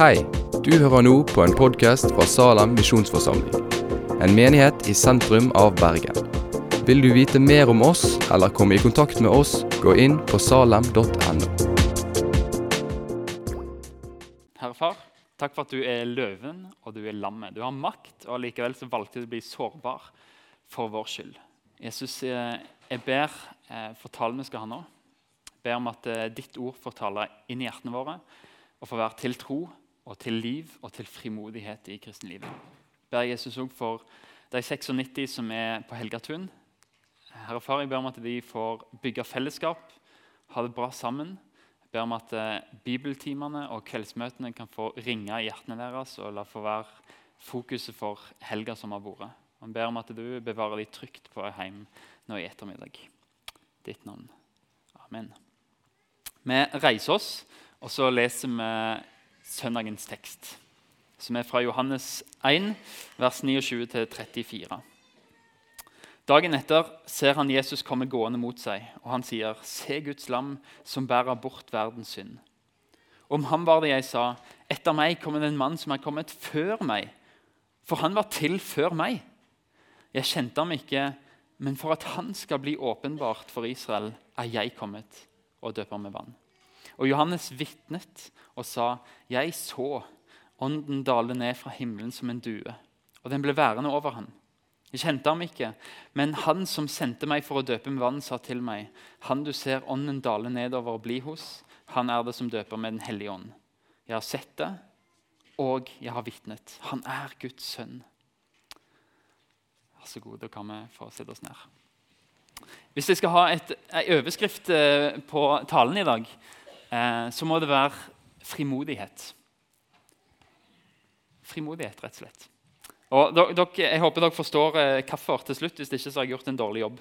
Hei, du hører nå på en podkast fra Salem misjonsforsamling. En menighet i sentrum av Bergen. Vil du vite mer om oss eller komme i kontakt med oss, gå inn på salem.no. Herre Far, takk for at du er løven og du er lammet. Du har makt, og likevel så valgte du å bli sårbar for vår skyld. Jesus, eh, jeg ber eh, for talen vi skal ha nå, jeg ber om at eh, ditt ord får tale inn i hjertene våre og får være til tro og til liv og til frimodighet i kristenlivet. Jeg ber Jesus også for de 96 som er på Helgatun. Herre Far, jeg ber om at de får bygge fellesskap, ha det bra sammen. Jeg ber om at eh, bibeltimene og kveldsmøtene kan få ringe i hjertene deres og la få være fokuset for helga som har vært. Jeg ber om at du bevarer de trygt på hjem nå i ettermiddag. Ditt navn. Amen. Vi reiser oss, og så leser vi søndagens tekst, som er fra Johannes 1, vers 29-34. Dagen etter ser han Jesus komme gående mot seg, og han sier, 'Se Guds lam som bærer bort verdens synd.' Om ham var det jeg sa, 'Etter meg kommer det en mann som er kommet før meg.' For han var til før meg. Jeg kjente ham ikke, men for at han skal bli åpenbart for Israel, er jeg kommet og døper med vann. Og Johannes vitnet og sa, 'Jeg så ånden dale ned fra himmelen som en due.' Og den ble værende over ham. Jeg kjente ham ikke, men han som sendte meg for å døpe med vann, sa til meg, 'Han du ser ånden dale nedover og bli hos, han er det som døper med Den hellige ånd.' Jeg har sett det, og jeg har vitnet. Han er Guds sønn. Vær så god, da kan vi få sette oss ned. Hvis jeg skal ha en overskrift eh, på talen i dag, så må det være frimodighet. Frimodighet, rett og slett. Og dere, jeg håper dere forstår eh, hvorfor til slutt. Hvis ikke så har jeg gjort en dårlig jobb.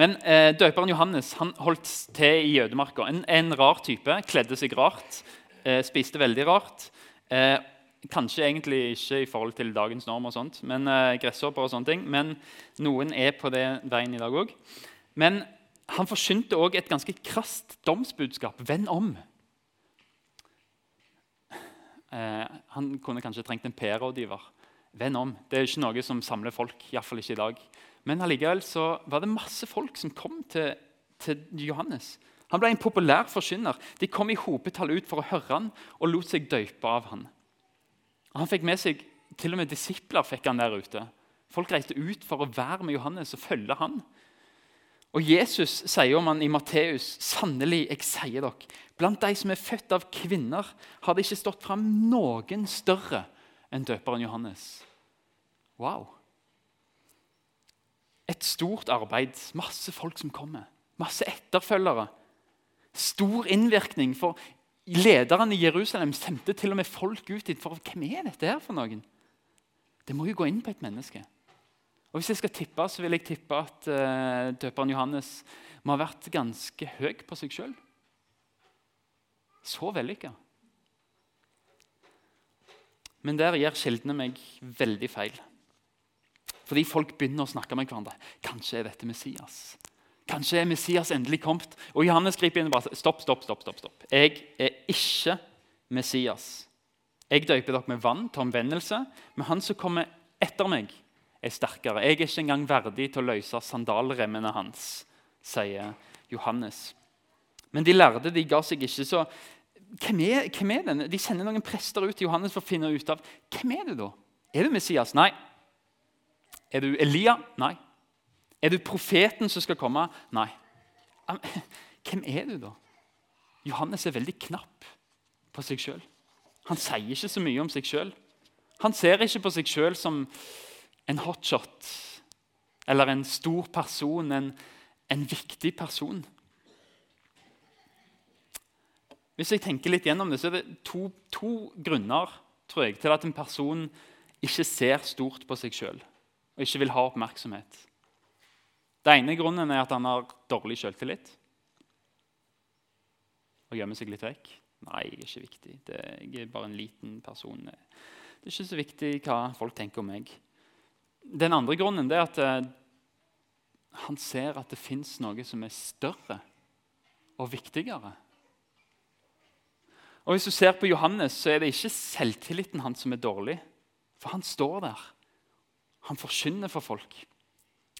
Men eh, Døperen Johannes han holdt til i jødemarka. En, en rar type. Kledde seg rart. Eh, spiste veldig rart. Eh, kanskje egentlig ikke i forhold til dagens norm, og sånt, men eh, gresshopper og sånne ting. Men noen er på det veien i dag òg. Men han forsynte òg et ganske krast domsbudskap. Venn om. Eh, han kunne kanskje trengt en PR-rådgiver. Venn om. Det er ikke noe som samler folk. I fall ikke i dag. Men allikevel så var det masse folk som kom til, til Johannes. Han ble en populær forkynner. De kom i hopetall ut for å høre han og lot seg døype av han. Han fikk med seg, Til og med disipler fikk han der ute. Folk reiste ut for å være med Johannes og følge han. Og Jesus sier om han i Matteus.: Sannelig, jeg sier dere, blant de som er født av kvinner, har det ikke stått fram noen større enn døperen Johannes. Wow. Et stort arbeid, masse folk som kommer, masse etterfølgere. Stor innvirkning. For lederen i Jerusalem sendte til og med folk ut dit for hvem er dette her for noen? Det må jo gå inn på et menneske. Og Hvis jeg skal tippe, så vil jeg tippe at uh, døperen Johannes må ha vært ganske høy på seg sjøl. Så vellykka. Men der gjør kildene meg veldig feil. Fordi folk begynner å snakke med hverandre. Kanskje er dette Messias? Kanskje er Messias endelig kommet? Og Johannes griper inn og bare stopp, stopp, stopp, stopp, stopp. Jeg er ikke Messias. Jeg døper dere med vann til omvendelse, men han som kommer etter meg, er sterkere. Jeg er ikke engang verdig til å løse sandalremmene hans, sier Johannes. Men de lærde de ga seg ikke, så hvem er, hvem er den? De sender noen prester ut til Johannes for å finne ut av hvem er det da? Er du Messias? Nei. Er du Elia? Nei. Er du profeten som skal komme? Nei. Hvem er du, da? Johannes er veldig knapp på seg sjøl. Han sier ikke så mye om seg sjøl. Han ser ikke på seg sjøl som en hotshot eller en stor person, en, en viktig person. Hvis jeg tenker litt gjennom det, så er det to, to grunner tror jeg, til at en person ikke ser stort på seg sjøl og ikke vil ha oppmerksomhet. Den ene grunnen er at han har dårlig selvtillit og gjemmer seg litt vekk. Nei, jeg er ikke viktig. Det, jeg er bare en liten person. Det er ikke så viktig hva folk tenker om meg. Den andre grunnen er at eh, han ser at det fins noe som er større og viktigere Og Hvis du ser på Johannes, så er det ikke selvtilliten hans som er dårlig. For han står der. Han forkynner for folk.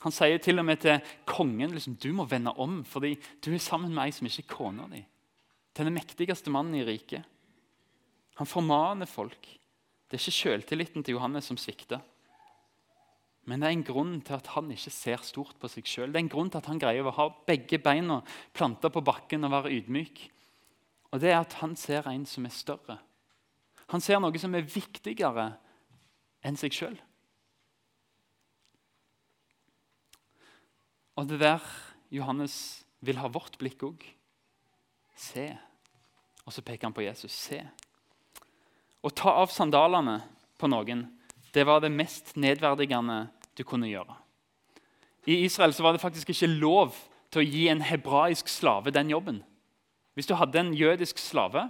Han sier til og med til kongen liksom, du må vende om, fordi du er sammen med ei som ikke er kona di. Til den mektigste mannen i riket. Han formaner folk. Det er ikke selvtilliten til Johannes som svikter. Men det er en grunn til at han ikke ser stort på seg sjøl. Det er en grunn til at han greier å ha begge beina planta på bakken og være ydmyk. Og det er at han ser en som er større. Han ser noe som er viktigere enn seg sjøl. Og det der Johannes vil ha vårt blikk òg. Se. Og så peker han på Jesus. Se. Å ta av sandalene på noen det var det mest nedverdigende du kunne gjøre. I Israel så var det faktisk ikke lov til å gi en hebraisk slave den jobben. Hvis du hadde en jødisk slave,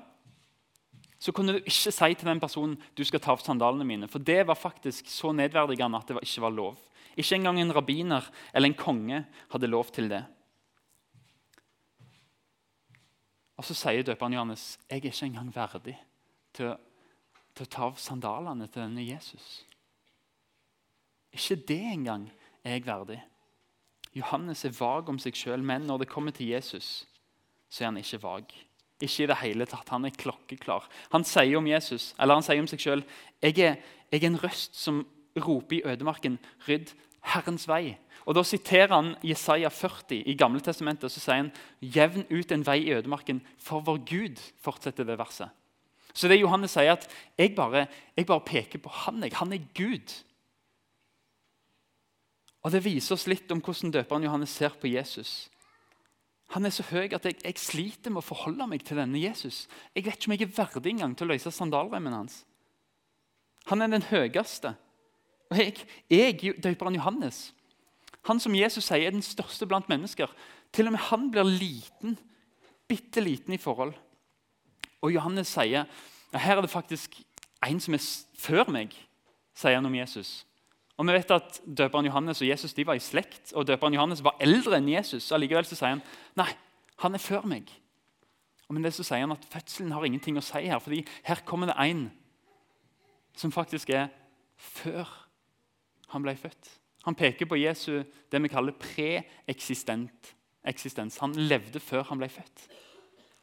så kunne du ikke si til den personen du skal ta av sandalene mine. For det var faktisk så nedverdigende at det ikke var lov. Ikke engang en rabbiner eller en konge hadde lov til det. Og Så sier døperen Johannes jeg er ikke engang verdig til, til å ta av sandalene til denne Jesus. Ikke det engang er jeg verdig. Johannes er vag om seg sjøl, men når det kommer til Jesus, så er han ikke vag. Ikke i det hele tatt. Han er klokkeklar. Han sier om Jesus, eller han sier om seg sjøl jeg, jeg, er en røst som roper i ødemarken, rydd Herrens vei. Og Da siterer han Jesaja 40 i Gamle Testamentet, og så sier han jevn ut en vei i ødemarken for vår Gud. fortsetter det verset. Så det Johannes sier, at jeg bare, jeg bare peker på han. Jeg. Han er Gud. Og Det viser oss litt om hvordan døperen Johannes ser på Jesus. Han er så høy at jeg, jeg, sliter med å forholde meg til denne Jesus. Jeg vet ikke om jeg er verdig engang til å løse sandalremmen hans. Han er den høyeste. Og jeg, jeg døperen Johannes, han som Jesus sier er den største blant mennesker, til og med han blir liten, bitte liten i forhold. Og Johannes sier ja, her er det faktisk en som er før meg, sier han om Jesus. Og vi vet at Døperen Johannes og Jesus de var i slekt, og døperen Johannes var eldre enn Jesus. Allikevel så sier han nei, han er før meg. Og med det så sier han at fødselen har ingenting å si her, fordi her kommer det en som faktisk er før han ble født. Han peker på Jesu det vi kaller preeksistent eksistens. Han levde før han ble født.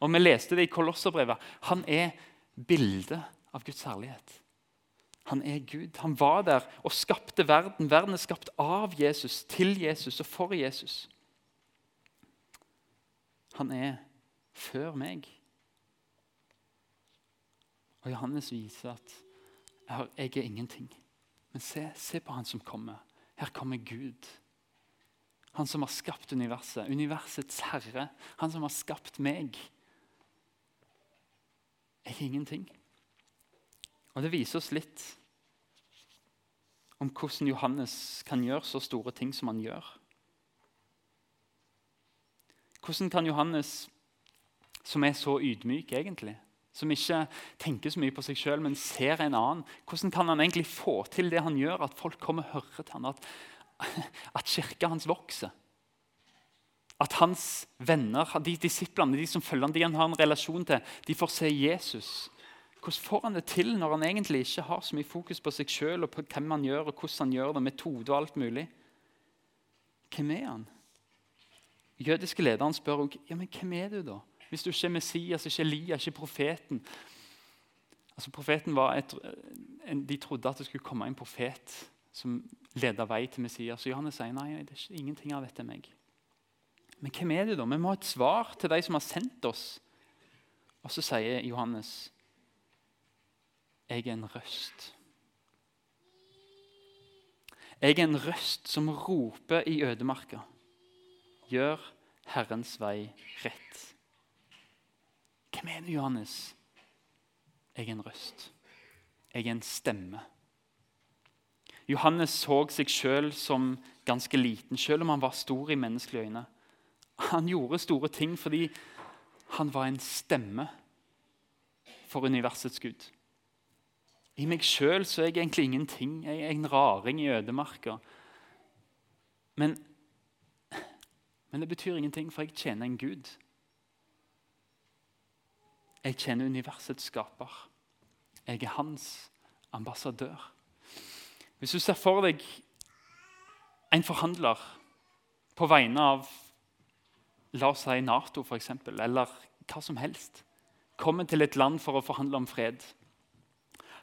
Og Vi leste det i Kolosserbrevet. Han er bildet av Guds herlighet. Han er Gud. Han var der og skapte verden. Verden er skapt av Jesus, til Jesus og for Jesus. Han er før meg. Og Johannes viser at jeg er ingenting. Men se, se på han som kommer. Her kommer Gud. Han som har skapt universet, universets herre. Han som har skapt meg. Jeg er ingenting. Og Det viser oss litt om hvordan Johannes kan gjøre så store ting som han gjør. Hvordan kan Johannes, som er så ydmyk egentlig, som ikke tenker så mye på seg sjøl, men ser en annen, hvordan kan han egentlig få til det han gjør, at folk kommer og hører til ham, at, at kirka hans vokser? At hans venner, de disiplene, de som følger ham, de han har en relasjon til, de får se Jesus hvordan får han det til når han egentlig ikke har så mye fokus på seg sjøl og på hvem han gjør, og hvordan han gjør det, metode og alt mulig? Hvem er han? Jødiske lederen spør også, ja, men hvem er du da? Hvis du ikke er Messias, ikke Elia, ikke profeten. Altså profeten var et, De trodde at det skulle komme en profet som leda vei til Messias. Så Johannes sier nei, det er ingenting av dette meg. Men hvem er du da? Vi må ha et svar til de som har sendt oss. Og så sier Johannes jeg er en røst. Jeg er en røst som roper i ødemarka. Gjør Herrens vei rett. Hvem er du, Johannes? Jeg er en røst. Jeg er en stemme. Johannes så seg sjøl som ganske liten, selv om han var stor i menneskelige øyne. Han gjorde store ting fordi han var en stemme for universets Gud. I meg sjøl er jeg egentlig ingenting. Jeg er en raring i ødemarka. Men, men det betyr ingenting, for jeg tjener en Gud. Jeg tjener universets skaper. Jeg er hans ambassadør. Hvis du ser for deg en forhandler på vegne av la oss si Nato eksempel, eller hva som helst, kommer til et land for å forhandle om fred,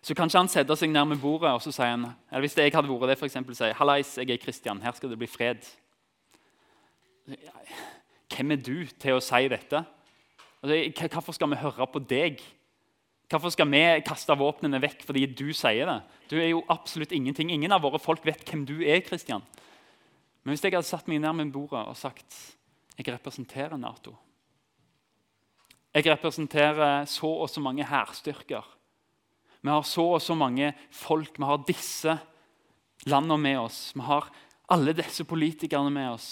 så kanskje han setter seg nærme bordet og så sier han, eller hvis jeg hadde vært det, for eksempel, sier Hallais, jeg er Kristian, her skal det bli fred. Hvem er du til å si dette? Hvorfor skal vi høre på deg? Hvorfor skal vi kaste våpnene vekk fordi du sier det? Du er jo absolutt ingenting. Ingen av våre folk vet hvem du er. Christian. Men hvis jeg hadde satt meg nærme bordet og sagt jeg representerer Nato Jeg representerer så og så mange hærstyrker. Vi har så og så mange folk. Vi har disse landene med oss. Vi har alle disse politikerne med oss.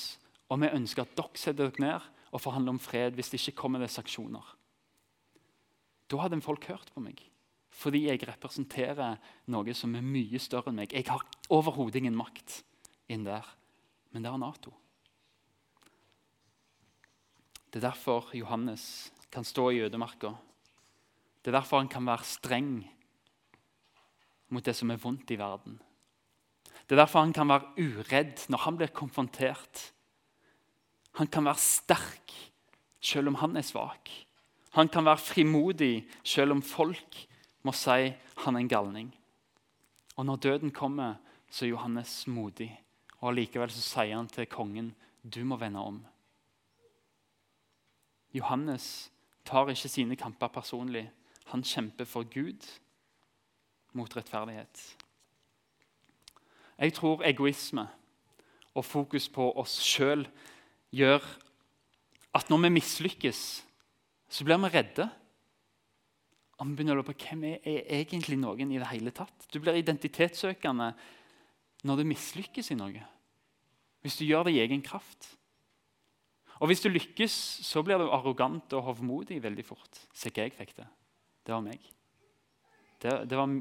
Og vi ønsker at dere setter dere ned og forhandler om fred hvis det ikke kommer det sanksjoner. Da hadde folk hørt på meg. Fordi jeg representerer noe som er mye større enn meg. Jeg har overhodet ingen makt inn der, men det har Nato. Det er derfor Johannes kan stå i ødemarka. Det er derfor han kan være streng mot det som er vondt i verden. Det er derfor han kan være uredd når han blir konfrontert. Han kan være sterk selv om han er svak. Han kan være frimodig selv om folk må si han er en galning. Og når døden kommer, så er Johannes modig. Og Likevel så sier han til kongen du må vende om. Johannes tar ikke sine kamper personlig. Han kjemper for Gud mot rettferdighet. Jeg tror egoisme og fokus på oss sjøl gjør at når vi mislykkes, så blir vi redde. Og vi begynner å lure på hvem er, er egentlig noen i det hele tatt. Du blir identitetssøkende når du mislykkes i noe. Hvis du gjør det i egen kraft. Og hvis du lykkes, så blir du arrogant og hovmodig veldig fort. Se hva jeg fikk til. Det var meg. Det, det, var,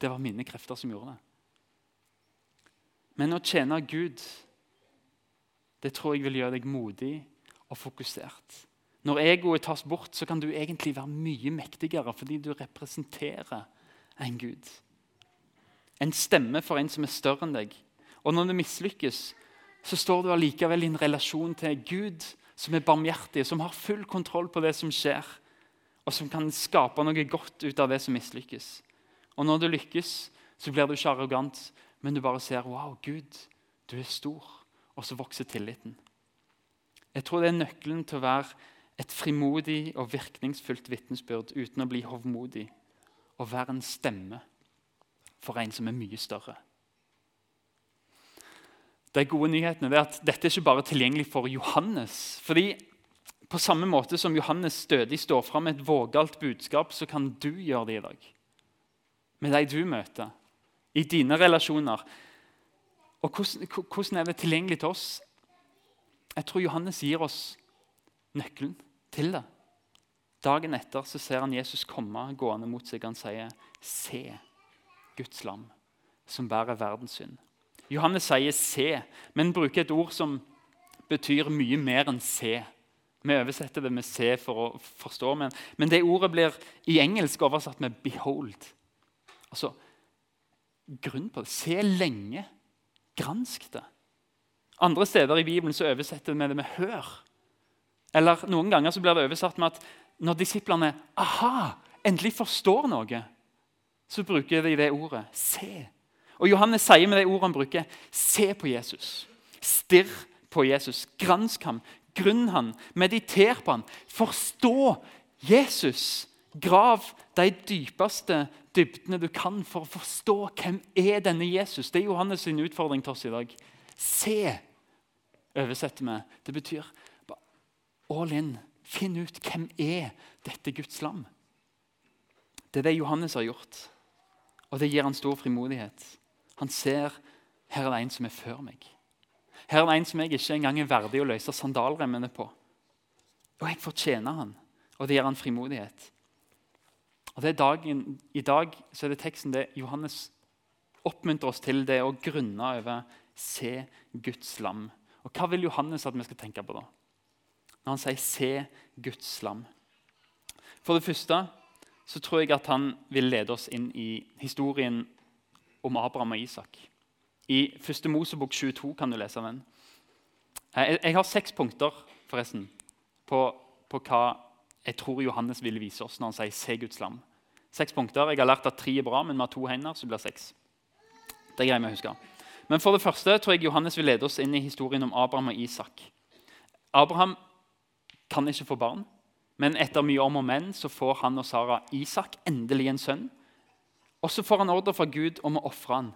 det var mine krefter som gjorde det. Men å tjene Gud det tror jeg vil gjøre deg modig og fokusert. Når egoet tas bort, så kan du egentlig være mye mektigere fordi du representerer en Gud. En stemme for en som er større enn deg. Og når du mislykkes, så står du allikevel i en relasjon til Gud som er barmhjertig, som har full kontroll på det som skjer, og som kan skape noe godt ut av det som mislykkes. Og når du lykkes, så blir du ikke arrogant, men du bare ser wow, Gud, du er stor og så vokser tilliten. Jeg tror det er nøkkelen til å være et frimodig og virkningsfullt vitnesbyrd uten å bli hovmodig. Å være en stemme for en som er mye større. De gode nyhetene er at Dette er ikke bare tilgjengelig for Johannes. fordi På samme måte som Johannes stødig står fram med et vågalt budskap, så kan du gjøre det i dag. Med de du møter, i dine relasjoner, og hvordan, hvordan er det tilgjengelig til oss? Jeg tror Johannes gir oss nøkkelen til det. Dagen etter så ser han Jesus komme gående mot seg. Han sier, 'Se Guds lam, som bærer verdens synd'. Johannes sier 'se', men bruker et ord som betyr mye mer enn 'se'. Vi oversetter det med 'se' for å forstå, men, men det ordet blir i engelsk oversatt med 'behold'. Altså, grunn på det. Se lenge. Gransk det. Andre steder i Bibelen så oversetter vi det med 'hør'. Eller Noen ganger så blir det oversatt med at når disiplene aha, endelig forstår noe, så bruker de det ordet 'se'. Og Johannes sier med det ordet han bruker, 'se på Jesus'. Stirr på Jesus. Gransk ham. Grunn han. Mediter på han. Forstå Jesus. Grav de dypeste dybdene du kan for å forstå hvem er denne Jesus. Det er Johannes' sin utfordring til oss i dag. Se, oversetter vi. Det betyr all in. Finn ut hvem er dette Guds lam. Det er det Johannes har gjort, og det gir han stor frimodighet. Han ser her er det en som er før meg. Her er en som jeg ikke engang er verdig å løse sandalremmene på. Og jeg fortjener han, og det gir han frimodighet. Og det dagen, I dag så er det teksten det Johannes oppmuntrer oss til, det å grunne over se Guds lam. Og Hva vil Johannes at vi skal tenke på da? Når han sier 'se Guds lam'? For det første så tror jeg at han vil lede oss inn i historien om Abraham og Isak. I 1. Mosebok 22 kan du lese av den. Eh, Jeg, jeg har seks punkter forresten, på, på hva jeg tror Johannes ville vise oss når han sier 'se Guds lam'. Seks punkter. Jeg har lært at tre er bra, men vi har to hender, så det blir seks. Det greier vi å huske. Men for det første tror jeg Johannes vil lede oss inn i historien om Abraham og Isak. Abraham kan ikke få barn, men etter mye om og men så får han og Sara Isak endelig en sønn. Og så får han ordre fra Gud om å ofre han.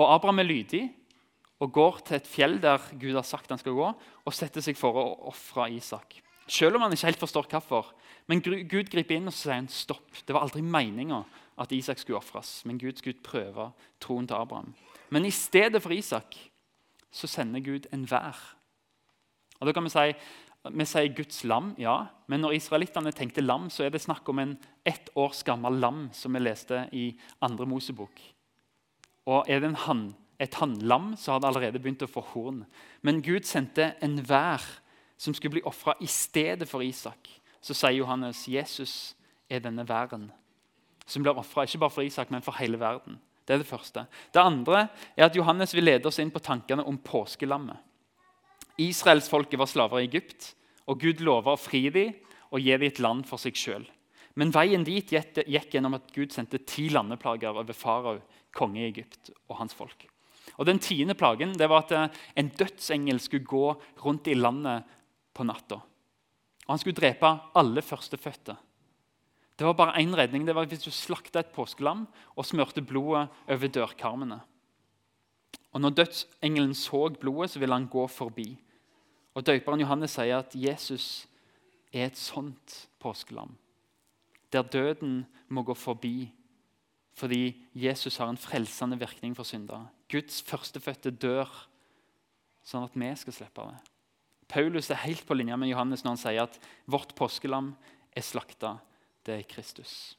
Og Abraham er lydig og går til et fjell der Gud har sagt han skal gå, og setter seg for å ofre Isak. Selv om han ikke helt forstår hvorfor. Men Gud griper inn og sier han, stopp. Det var aldri meninga at Isak skulle ofres, men Gud skulle prøve troen til Abraham. Men i stedet for Isak så sender Gud en vær. Og da kan Vi si vi sier Guds lam, ja, men når israelittene tenkte lam, så er det snakk om en ett års gammel lam, som vi leste i andre Mosebok. Og er det en hann, et hannlam, så har det allerede begynt å få horn. Men Gud sendte en vær som skulle bli ofra i stedet for Isak. Så sier Johannes Jesus er denne væren som blir ofra ikke bare for Isak, men for hele verden. Det er det første. Det andre er at Johannes vil lede oss inn på tankene om påskelammet. Israelsfolket var slaver i Egypt, og Gud lover å fri dem og gi dem et land for seg sjøl. Men veien dit gikk gjennom at Gud sendte ti landeplager over farao, konge i Egypt, og hans folk. Og Den tiende plagen det var at en dødsengel skulle gå rundt i landet på natta. Og Han skulle drepe alle førstefødte. Det var bare én redning. Det var hvis du slakta et påskelam og smørte blodet over dørkarmene. Og Når dødsengelen så blodet, så ville han gå forbi. Og Døperen Johannes sier at Jesus er et sånt påskelam. Der døden må gå forbi fordi Jesus har en frelsende virkning for syndere. Guds førstefødte dør sånn at vi skal slippe det. Paulus er helt på linje med Johannes når han sier at vårt påskelam er slakta. Det er Kristus.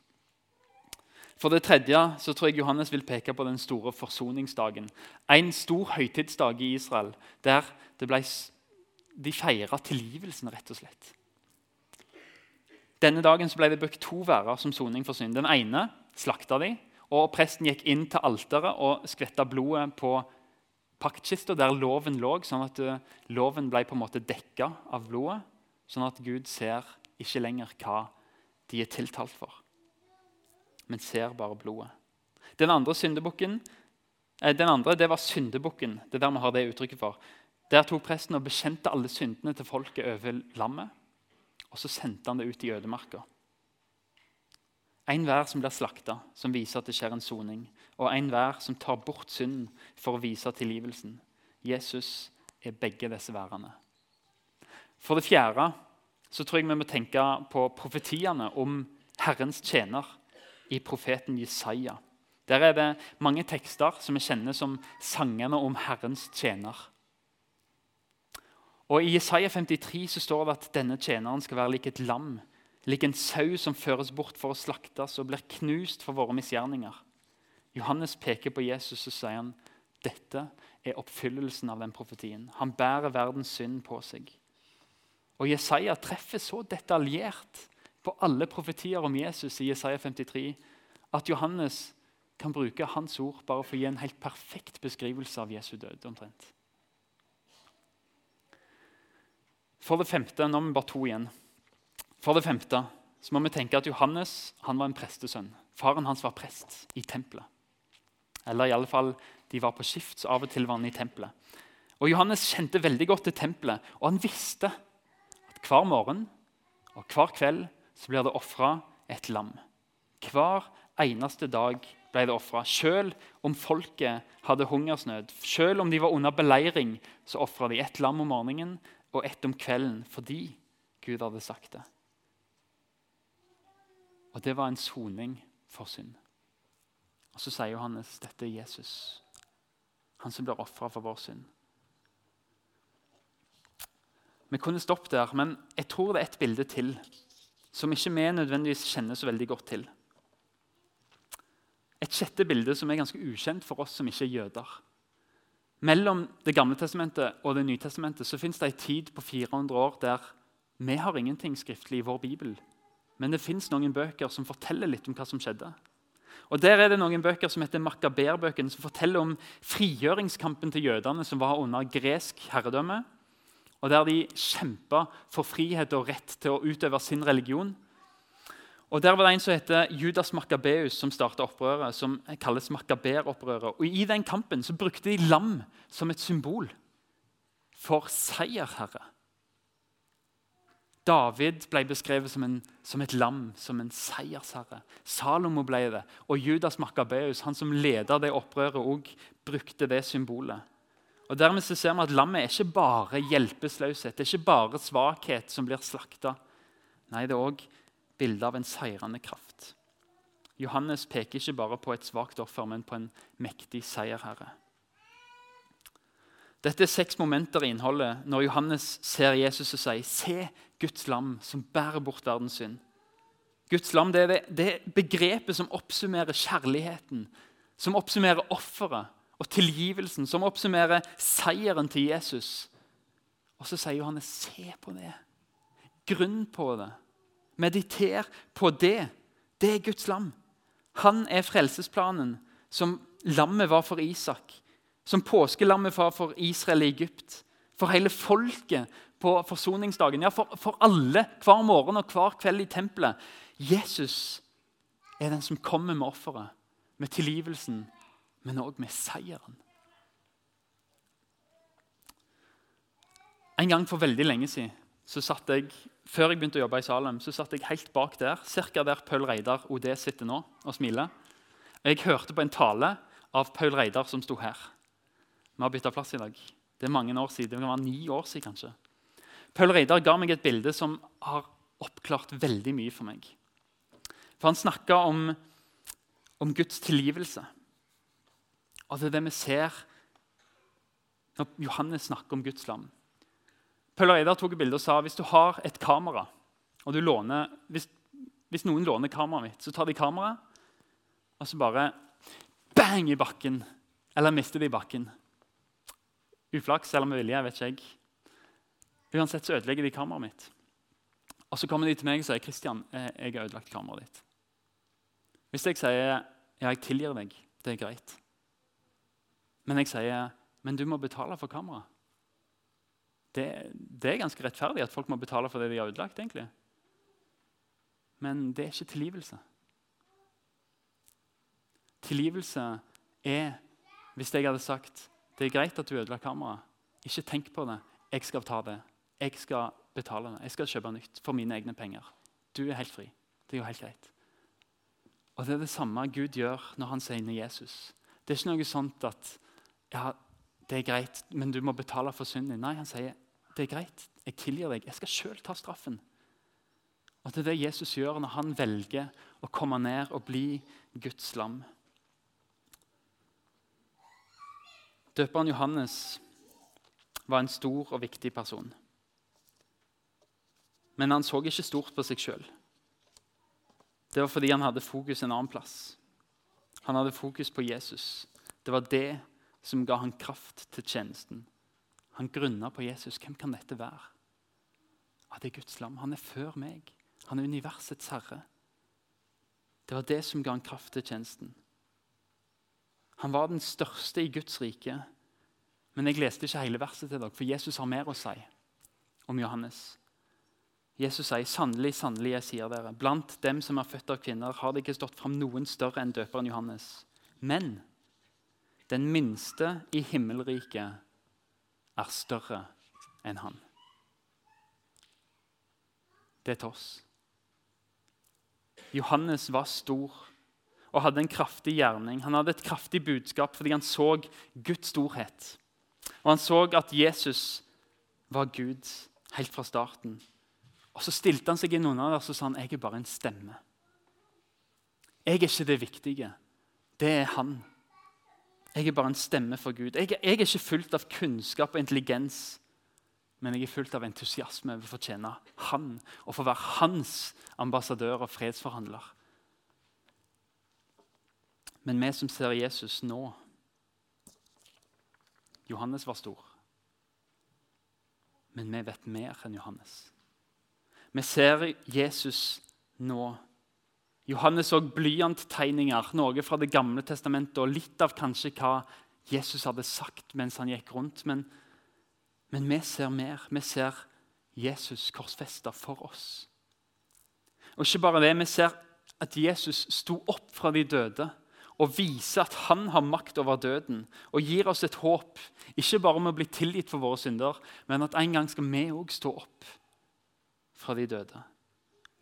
For det tredje så tror jeg Johannes vil peke på den store forsoningsdagen. En stor høytidsdag i Israel der ble, de feira tilgivelsen, rett og slett. Denne dagen ble det brukt to værer som soning for synd. Den ene slakta de, og presten gikk inn til alteret og skvetta blodet på paktkista der loven lå, sånn at eh, loven ble på en måte dekka av blodet. Sånn at Gud ser ikke lenger hva de er tiltalt for, men ser bare blodet. Den andre syndebukken eh, den andre, det var syndebukken. Det er der vi har det uttrykket for. Der tok presten og bekjente alle syndene til folket over lammet. Og så sendte han det ut i ødemarka. En hver som blir slakta, som viser at det skjer en soning. Og en hver som tar bort synden for å vise tilgivelsen. Jesus er begge disse værene. For det fjerde så tror jeg vi må tenke på profetiene om Herrens tjener i profeten Jesaja. Der er det mange tekster som vi kjenner som sangene om Herrens tjener. Og I Jesaja 53 så står det at denne tjeneren skal være lik et lam, lik en sau som føres bort for å slaktes og blir knust for våre misgjerninger. Johannes peker på Jesus og sier han, dette er oppfyllelsen av den profetien. Han bærer verdens synd på seg. Og Jesaja treffer så detaljert på alle profetier om Jesus i Jesaja 53 at Johannes kan bruke hans ord bare for å gi en helt perfekt beskrivelse av Jesu død. omtrent. For det femte, nå er vi bare to igjen. For det femte så må vi tenke at Johannes han var en prestesønn. Faren hans var prest i tempelet. Eller i alle fall, de var på skift, så av og til var han i tempelet. Og Johannes kjente veldig godt til tempelet, og han visste at hver morgen og hver kveld så blir det ofra et lam. Hver eneste dag ble det ofra. Selv om folket hadde hungersnød, selv om de var under beleiring, så ofra de et lam om morgenen og ett om kvelden fordi Gud hadde sagt det. Og det var en soning for synd. Og Så sier Johannes dette er Jesus, han som blir ofra for vår synd. Vi kunne stoppet der, men jeg tror det er et bilde til som ikke vi nødvendigvis kjenner så veldig godt til. Et sjette bilde som er ganske ukjent for oss som ikke er jøder. Mellom Det gamle testamentet og Det nye testamentet så fins det en tid på 400 år der vi har ingenting skriftlig i vår bibel. Men det fins noen bøker som forteller litt om hva som skjedde. Og Der er det noen bøker som heter Makaberbøkene, som forteller om frigjøringskampen til jødene som var under gresk herredømme, og der de kjempa for frihet og rett til å utøve sin religion. Og Der var det en som heter Judas Makabeus, som starta opprøret, som kalles Makaberopprøret. Og I den kampen så brukte de lam som et symbol for seierherre. David ble beskrevet som, en, som, et lam, som en seiersherre. Salomo ble det. Og Judas Makabeus, han som leda det opprøret, også brukte det symbolet. Og Dermed så ser vi at lammet er ikke bare hjelpeløshet, det er ikke bare svakhet som blir slakta. Nei, det er òg bildet av en seirende kraft. Johannes peker ikke bare på et svakt offer, men på en mektig seierherre. Dette er seks momenter i innholdet når Johannes ser Jesus og sier Se Guds lam som bærer bort verdens synd. Guds lam det er det begrepet som oppsummerer kjærligheten, som oppsummerer offeret og tilgivelsen, som oppsummerer seieren til Jesus. Og så sier Johannes se på det. Grunn på det. Mediter på det. Det er Guds lam. Han er frelsesplanen som lammet var for Isak som påskelammet var for Israel i Egypt. For hele folket på forsoningsdagen. Ja, for, for alle hver morgen og hver kveld i tempelet. Jesus er den som kommer med offeret, med tilgivelsen, men òg med seieren. En gang for veldig lenge siden, så satt jeg, før jeg begynte å jobbe i Salem, så satt jeg helt bak der, ca. der Paul Reidar OD sitter nå og smiler. Jeg hørte på en tale av Paul Reidar som sto her. Vi har bytta plass i dag. Det er mange år siden. Det kan være ni år siden, kanskje. Paul Reidar ga meg et bilde som har oppklart veldig mye for meg. For Han snakka om, om, Guds tilgivelse. Og det er det vi ser når Johannes snakker om Guds lam. Paul Reidar tok et bilde og sa hvis du har et kamera, og låner, hvis, hvis noen låner kameraet mitt, så tar de kameraet og så bare bang i bakken. Eller mister det i bakken. Uflaks eller med vilje, vet ikke jeg. Uansett så ødelegger de kameraet mitt. Og Så kommer de til meg og sier Kristian, eh, jeg har ødelagt kameraet ditt. Hvis jeg sier ja, jeg tilgir deg, det er greit. Men jeg sier men du må betale for kameraet. Det, det, er ganske rettferdig at folk må betale for det de har ødelagt. egentlig. Men det er ikke tilgivelse. Tilgivelse er hvis jeg hadde sagt det er greit at du ødela kameraet. Ikke tenk på det. Jeg skal ta det. Jeg skal betale det. Jeg skal kjøpe nytt for mine egne penger. Du er helt fri. Det er jo helt greit. Og Det er det samme Gud gjør når han sier Jesus. Det er ikke noe sånt at ja, det er greit, men du må betale for synden din. Nei, han sier det er greit, jeg tilgir deg. Jeg skal sjøl ta straffen. Og Det er det Jesus gjør når han velger å komme ned og bli Guds lam. Døperen Johannes var en stor og viktig person. Men han så ikke stort på seg sjøl. Det var fordi han hadde fokus en annen plass. Han hadde fokus på Jesus. Det var det som ga han kraft til tjenesten. Han grunna på Jesus. Hvem kan dette være? Ja, det er Guds lam. Han er før meg. Han er universets herre. Det var det som ga han kraft til tjenesten. Han var den største i Guds rike. Men jeg leste ikke hele verset til dere, for Jesus har mer å si om Johannes. Jesus sier, 'Sannelig, sannelig, jeg sier dere, blant dem som er født av kvinner, har det ikke stått fram noen større enn døperen Johannes.' Men den minste i himmelriket er større enn han. Det er til oss. Johannes var stor og hadde en kraftig gjerning. Han hadde et kraftig budskap fordi han så Guds storhet. Og han så at Jesus var Gud helt fra starten. Og Så stilte han seg inn under og sa han, jeg er bare en stemme. Jeg er ikke det viktige. Det er han. Jeg er bare en stemme for Gud. Jeg, jeg er ikke fullt av kunnskap og intelligens, men jeg er fullt av entusiasme over å få tjene Han og få være hans ambassadør og fredsforhandler. Men vi som ser Jesus nå Johannes var stor. Men vi vet mer enn Johannes. Vi ser Jesus nå. Johannes så blyanttegninger, noe fra Det gamle testamentet, og litt av kanskje hva Jesus hadde sagt mens han gikk rundt. Men, men vi ser mer. Vi ser Jesus korsfesta for oss. Og ikke bare det, Vi ser at Jesus sto opp fra de døde og viser at han har makt over døden og gir oss et håp, ikke bare om å bli tilgitt for våre synder, men at en gang skal vi òg stå opp fra de døde.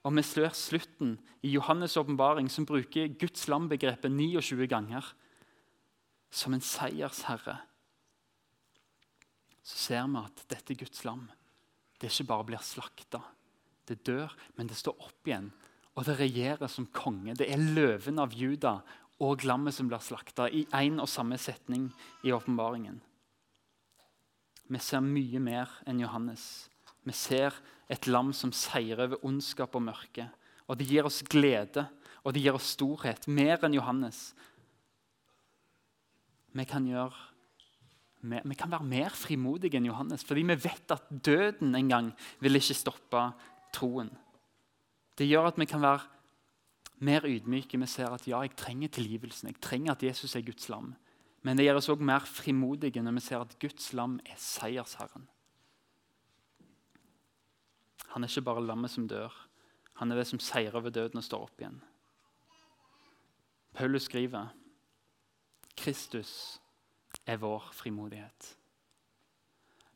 Og vi ser slutten i Johannes' åpenbaring, som bruker Guds lam-begrepet 29 ganger, som en seiersherre. Så ser vi at dette Guds lam det ikke bare blir slakta. Det dør, men det står opp igjen, og det regjerer som konge. Det er løven av Juda og lammet som blir slakta, i én og samme setning i åpenbaringen. Vi ser mye mer enn Johannes. Vi ser et lam som seirer over ondskap og mørke. Og det gir oss glede, og det gir oss storhet. Mer enn Johannes. Vi kan, gjøre, vi kan være mer frimodige enn Johannes, fordi vi vet at døden en gang vil ikke stoppe troen. Det gjør at vi kan være mer ydmyke. Vi ser at ja, jeg trenger tilgivelsen. Jeg trenger at Jesus er Guds lam. Men det gjør oss òg mer frimodige når vi ser at Guds lam er seiersherren. Han er ikke bare lammet som dør. Han er det som seirer over døden og står opp igjen. Paulus skriver Kristus er vår frimodighet.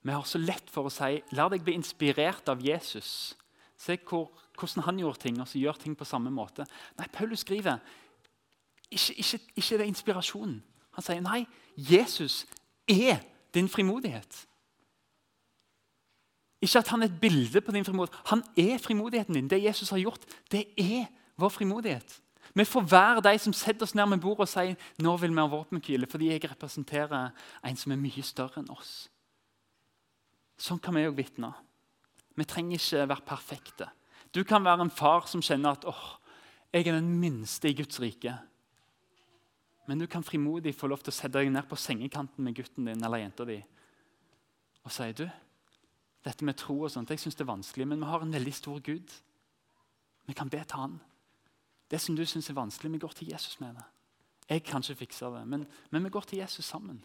Vi har så lett for å si la deg bli inspirert av Jesus. Se hvor, hvordan han gjorde ting, og så gjør ting på samme måte. Nei, Paulus skriver ikke, ikke, ikke det er inspirasjonen. Han sier nei, Jesus er din frimodighet. Ikke at han er et bilde på din frimodighet. Han er frimodigheten din. Det Jesus har gjort, det er vår frimodighet. Vi får være de som setter oss ned med bordet og sier nå vil vi ha våpenhvile fordi jeg representerer en som er mye større enn oss. Sånn kan vi òg vitne. Vi trenger ikke være perfekte. Du kan være en far som kjenner at åh, jeg er den minste i Guds rike. Men du kan frimodig få lov til å sette deg ned på sengekanten med gutten din eller jenta di og si du, dette med tro og sånt, jeg synes det er vanskelig, men vi har en veldig stor Gud. Vi kan be til Han. Det som du syns er vanskelig, vi går til Jesus med det. Jeg kan ikke fikse det, men, men vi går til Jesus sammen.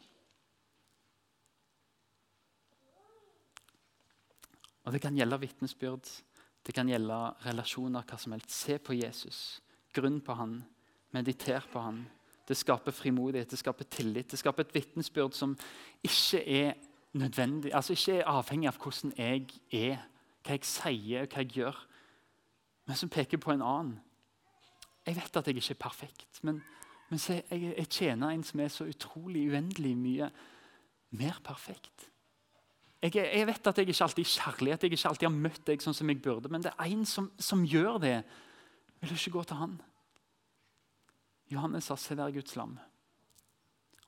Og Det kan gjelde vitnesbyrd, det kan gjelde relasjoner, hva som helst. Se på Jesus. Grunn på han. Mediter på han. Det skaper frimodighet, det skaper tillit. Det skaper et vitnesbyrd som ikke er nødvendig, altså ikke er avhengig av hvordan jeg er, hva jeg sier, hva jeg gjør, men som peker på en annen. Jeg vet at jeg ikke er perfekt, men, men jeg, jeg, tjener en som er så utrolig uendelig mye mer perfekt. Jeg, jeg, vet at jeg ikke alltid er kjærlighet, jeg ikke alltid har møtt deg sånn som jeg burde, men det er en som, som gjør det. Vil du ikke gå til han? Johannes sa, 'Se der Guds lam'.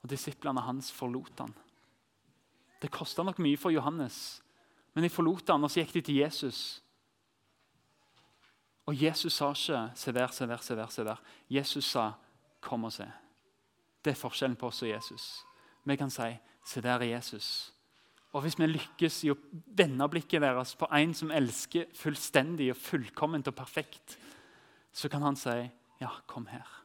Og Disiplene hans forlot han. Det kosta nok mye for Johannes, men de forlot han, og så gikk de til Jesus. Og Jesus sa ikke 'se der, se der, se der'. se der. Jesus sa 'kom og se'. Det er forskjellen på oss og Jesus. Vi kan si 'se der er Jesus'. Og Hvis vi lykkes i å vende blikket deres på en som elsker fullstendig og fullkomment og perfekt, så kan han si 'ja, kom her'.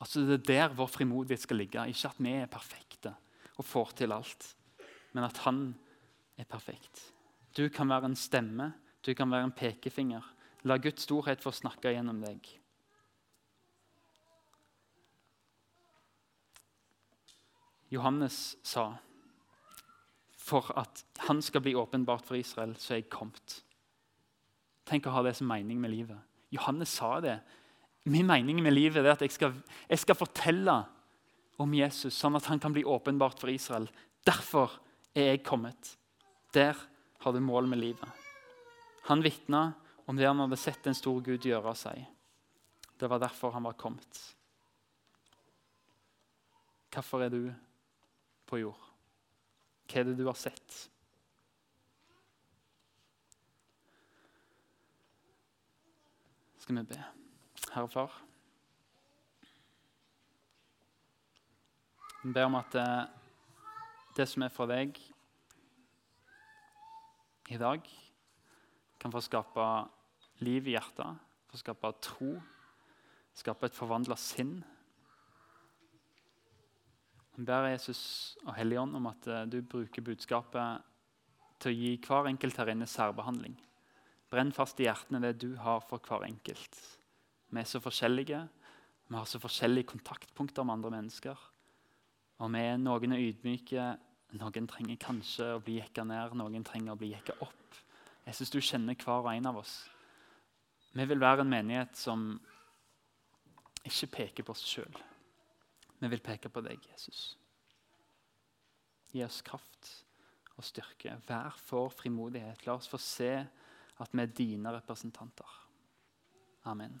Altså Det er der vår frimodighet skal ligge, ikke at vi er perfekte og får til alt men at han er perfekt. Du kan være en stemme, du kan være en pekefinger. La Guds storhet få snakke gjennom deg. Johannes sa for at han skal bli åpenbart for Israel, så er jeg kommet. Tenk å ha det som mening med livet. Johannes sa det. Min mening med livet er at jeg skal, jeg skal fortelle om Jesus, sånn at han kan bli åpenbart for Israel. Derfor er jeg kommet. Der har du mål med livet. Han vitna om det han hadde sett en stor Gud gjøre av seg. Det var derfor han var kommet. Hvorfor er du på jord? Hva er det du har sett? Skal vi be. Herre Far. Vi ber om at eh, det som er fra deg i dag, kan få skape liv i hjertet, få skape tro, skape et forvandla sinn. Vi ber Jesus og Helligånd om at eh, du bruker budskapet til å gi hver enkelt her inne særbehandling. Brenn fast i hjertene det du har for hver enkelt. Vi er så forskjellige. Vi har så forskjellige kontaktpunkter med andre mennesker. Og vi er noen er ydmyke, noen trenger kanskje å bli jekka ned, noen trenger å bli jekka opp. Jeg syns du kjenner hver og en av oss. Vi vil være en menighet som ikke peker på oss sjøl. Vi vil peke på deg, Jesus. Gi oss kraft og styrke. Vær for frimodighet. La oss få se at vi er dine representanter. Amen.